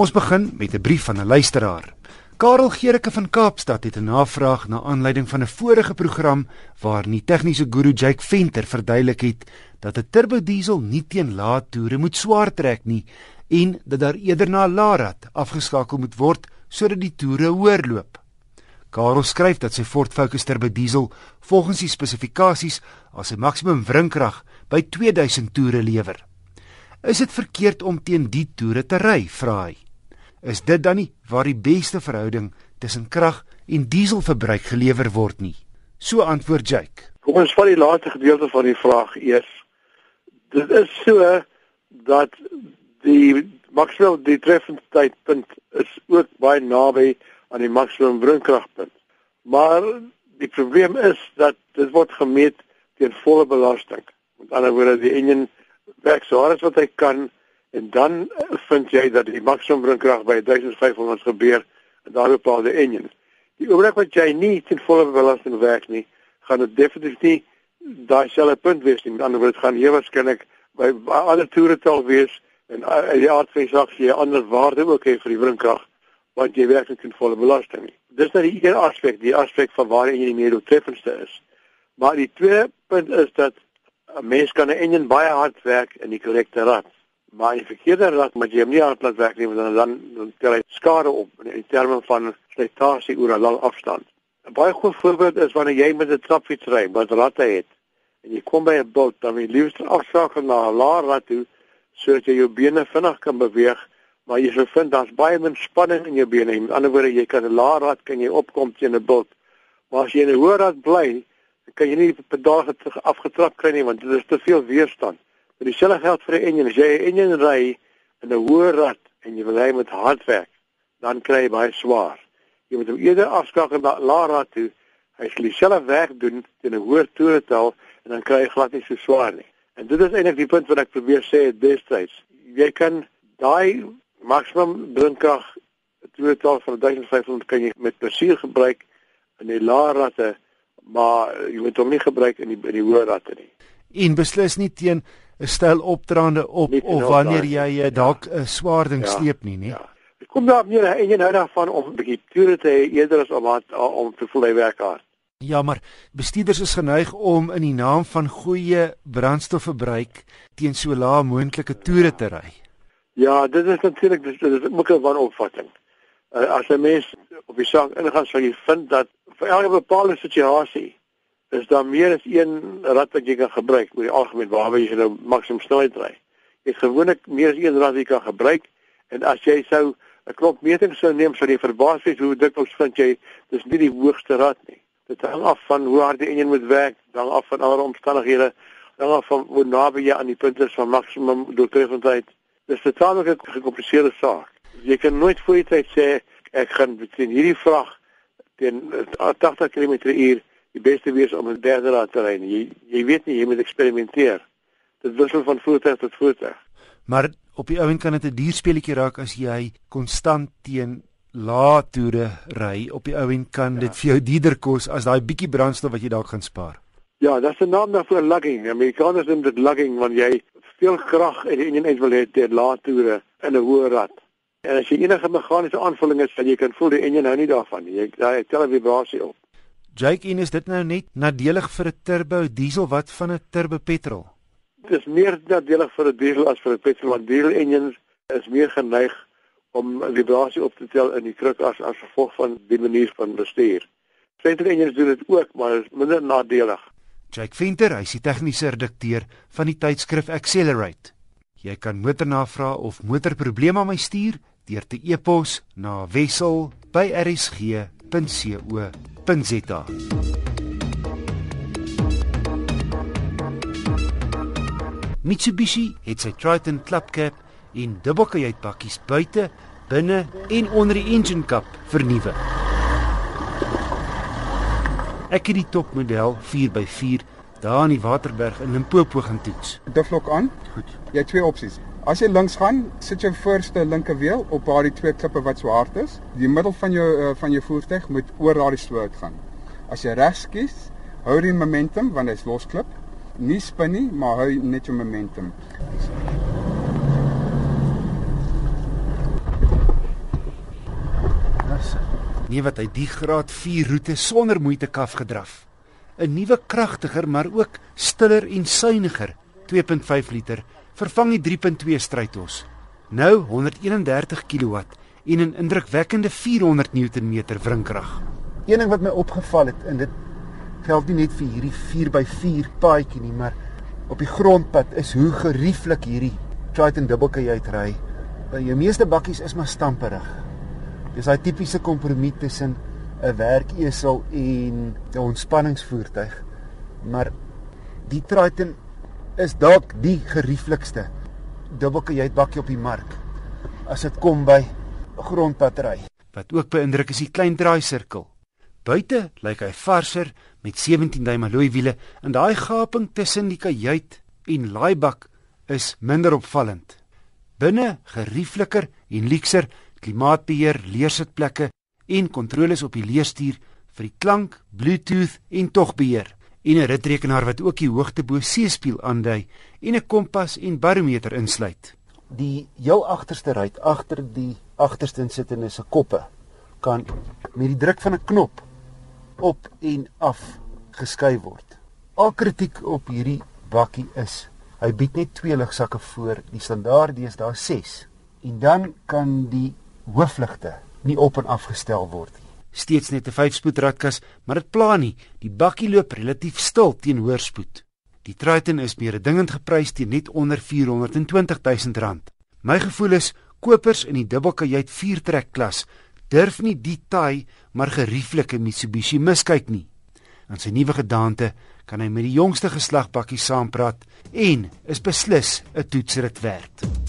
Ons begin met 'n brief van 'n luisteraar. Karel Gericke van Kaapstad het 'n navraag na aanleiding van 'n vorige program waar die tegniese guru Jake Venter verduidelik het dat 'n turbodiesel nie teen lae toere moet swaar trek nie en dat daar eerder na 'n laarad afgeskakel moet word sodat die toere hoër loop. Karel skryf dat sy Ford Focus turbodiesel volgens die spesifikasies as sy maksimum wrinkrag by 2000 toere lewer. Is dit verkeerd om teen die toere te ry, vra hy. Is dit dan nie waar die beste verhouding tussen krag en dieselverbruik gelewer word nie? So antwoord Jake. Kom ons vat die laaste gedeelte van die vraag eers. Dit is so dat die maksimum die treffende tydpunt is ook baie naby aan die maksimum wrinkragpunt. Maar die probleem is dat dit word gemeet teen volle belasting. Met ander woorde, die enjin werk so hard as wat hy kan en dan vind jy dat die maksimum wrinkrag by 1500 gebeur en daar bepaal die enjin. Die oomblik wat jy nie ten volle belasting werk nie, gaan dit definitief nie daai selfe punt wees nie. Met ander woorde, dit gaan hier waarskynlik by ander toere tel wees en uh, die aard van die saak jy ander waarde ook hê vir die wrinkrag want jy werk ten volle belasting. Dis nou die een aspek, die aspek van waar jy die meer doeltreffendste is. Maar die tweede punt is dat 'n mens kan 'n enjin baie hard werk in die korrekte rad. Maar die verkeerde rad moet jy hom nie hard laat werk nie want dan dan, dan tel hy skade op in, terme van slytasie oor 'n lang afstand. 'n Baie goeie voorbeeld is wanneer jy met 'n trapfiets ry wat ratte het en jy kom by 'n bult dan jy liefst afskakel na 'n laer rad toe sodat jy jou bene vinnig kan beweeg maar jy sal vind daar's baie min spanning in jou bene. Met ander woorde, jy kan 'n laer rad kan jy opkom teen 'n bult. Maar as jy in 'n hoër rad bly, kan jy nie pedaal afgetrap kry nie want dit is te veel weerstand. Maar dieselfde geld vir 'n enjin. As jy 'n enjin ry in 'n hoë rad en jy wil ry met hard werk, dan kry jy baie swaar. Jy moet hom eerder afskakel na lae rad toe. Hy sal dieselfde werk doen teen 'n hoër toeretal en dan kry jy glad nie so swaar nie. En dit is eintlik die punt wat ek probeer sê destyds. Jy kan daai maksimum drinkkrag toeretal van 1500 kan jy met plesier gebruik in die lae radde maar jy moet hom nie gebruik in die in die hoë ratte nie. En beslis nie teen 'n styl opdraande op of wanneer jy eh, dalk 'n ja. swaar ding ja. sleep nie, nie. Ja. Ek kom daar meer en jy nou daarvan om 'n bietjie toere te hê eerder as om wat om te voel hy werk hard. Ja, maar bestuurders is geneig om in die naam van goeie brandstofverbruik teen so lae moontlike toere te ry. Ja, dit is natuurlik dit is ook 'n wanopvatting. Uh, as 'n mens op die saak ingaan, sal jy vind dat vir elke bepaalde situasie is daar meer as een rad wat jy kan gebruik oor die algemeen waarby jy nou maksimum snelheid ry. Jy gewoonlik meer as een rad wat jy kan gebruik en as jy sou 'n klop metings sou neem sou jy verbaas wees hoe dikwels vind jy dis nie die hoogste rad nie. Dit hang af van hoe hard die enjin moet werk, dan af van ander omstandighede, dan af van hoe naby jy aan die punt is van maksimum doeltreffendheid. Dis 'n tamelik gekompliseerde saak. Jy kan nooit voor die tyd sê ek gaan teen hierdie vraag teen 80 km/h die beste wees om 'n derde rad te ry. Jy jy weet nie, jy moet eksperimenteer. Dit wissel van voertuig tot voertuig. Maar op die ouend kan dit 'n duur speletjie raak as jy konstant teen lae toere ry. Op die ouend kan ja. dit vir jou duurder kos as daai bietjie brandstof wat jy dalk gaan spaar. Ja, dis 'n naam daarvoor lugging. Amerikaners noem dit lugging want jy veel krag in die enjin wil hê teen lae toere in 'n hoë rad. En as jy enige meganiese aanvulling het, sal jy kan voel die enjin hou nie daarvan nie. Jy daai tel 'n vibrasie op. Jake, en is dit nou net nadelig vir 'n turbo diesel wat van 'n turbo petrol? Dit is meer nadelig vir 'n diesel as vir 'n petrol want diesel enjins is meer geneig om vibrasie op te tel in die kruk as as gevolg van die manier van bestuur. Petrol enjins doen dit ook, maar is minder nadelig. Jake Venter, hy is die tegniese redakteur van die tydskrif Accelerate. Jy kan motornavrae of motorprobleme aan my stuur deur te e-pos na wissel@rsg.co.za. Mitsubishi het sy Triton Clubcap in dubbelkajuitpakkies buite, binne en onder die engine cap vernuwe. Ek het die topmodel 4x4 daar in die Waterberg in Limpopo gaan toets. Diflok aan. Goed. Jy het twee opsies. As jy links gaan, sit jou voorste linkerwiel op daardie twee klippe wat so hard is. Die middel van jou uh, van jou voertuig moet oor daardie sloot gaan. As jy regs kies, hou die momentum want dit is losklip. Nie spin nie, maar hou net jou momentum. Nee wat hy die graad 4 roete sonder moeite kaf gedraf. 'n Nuwe kragtiger maar ook stiller en suiwiger 2.5 liter vervang die 3.2 strydtos. Nou 131 kW en 'n indrukwekkende 400 Nm wrinkrag. Een ding wat my opgeval het en dit geld nie net vir hierdie 4x4 paadjie nie, maar op die grondpad is hoe gerieflik hierdie Triton dubbelkajuit ry. By jou meeste bakkies is maar stamperig. Dis daai tipiese kompromie tussen 'n werkesel en 'n ontspanningsvoertuig. Maar die Triton is dalk die gerieflikste dubbelkajuit bakkie op die mark as dit kom by grondpadry. Wat ook beïndruk is die klein draaisirkel. Buite lyk hy varser met 17 duim alloy wiele en daai gaping tussen die kajuit en laaibak is minder opvallend. Binne geriefliker en luukser klimaatbeheer, leersitplekke en kontroles op die leerstuur vir die klank, Bluetooth en togbeheer en 'n ritrekenaar wat ook die hoogte bo seespieël aandui en 'n kompas en barometer insluit. Die heel agterste ry agter die agterste insittende se koppe kan met die druk van 'n knop op en af geskuif word. Al kritiek op hierdie bakkie is hy bied net twee ligsakke voor, die standaard is daar 6 en dan kan die hoofligte nie op en af gestel word nie. Steeds net 'n 5-spoed ratkas, maar dit pla nie. Die bakkie loop relatief stil teen hoër spoed. Die Triton is meer dingend geprys teen net onder 420 000 rand. My gevoel is kopers in die dubbelkajuit 4-trek klas durf nie die taai maar gerieflike Mitsubishi miskyk nie. In sy nuwe gedaante kan hy met die jongste geslag bakkie saampraat en is beslis 'n toetsrit werd.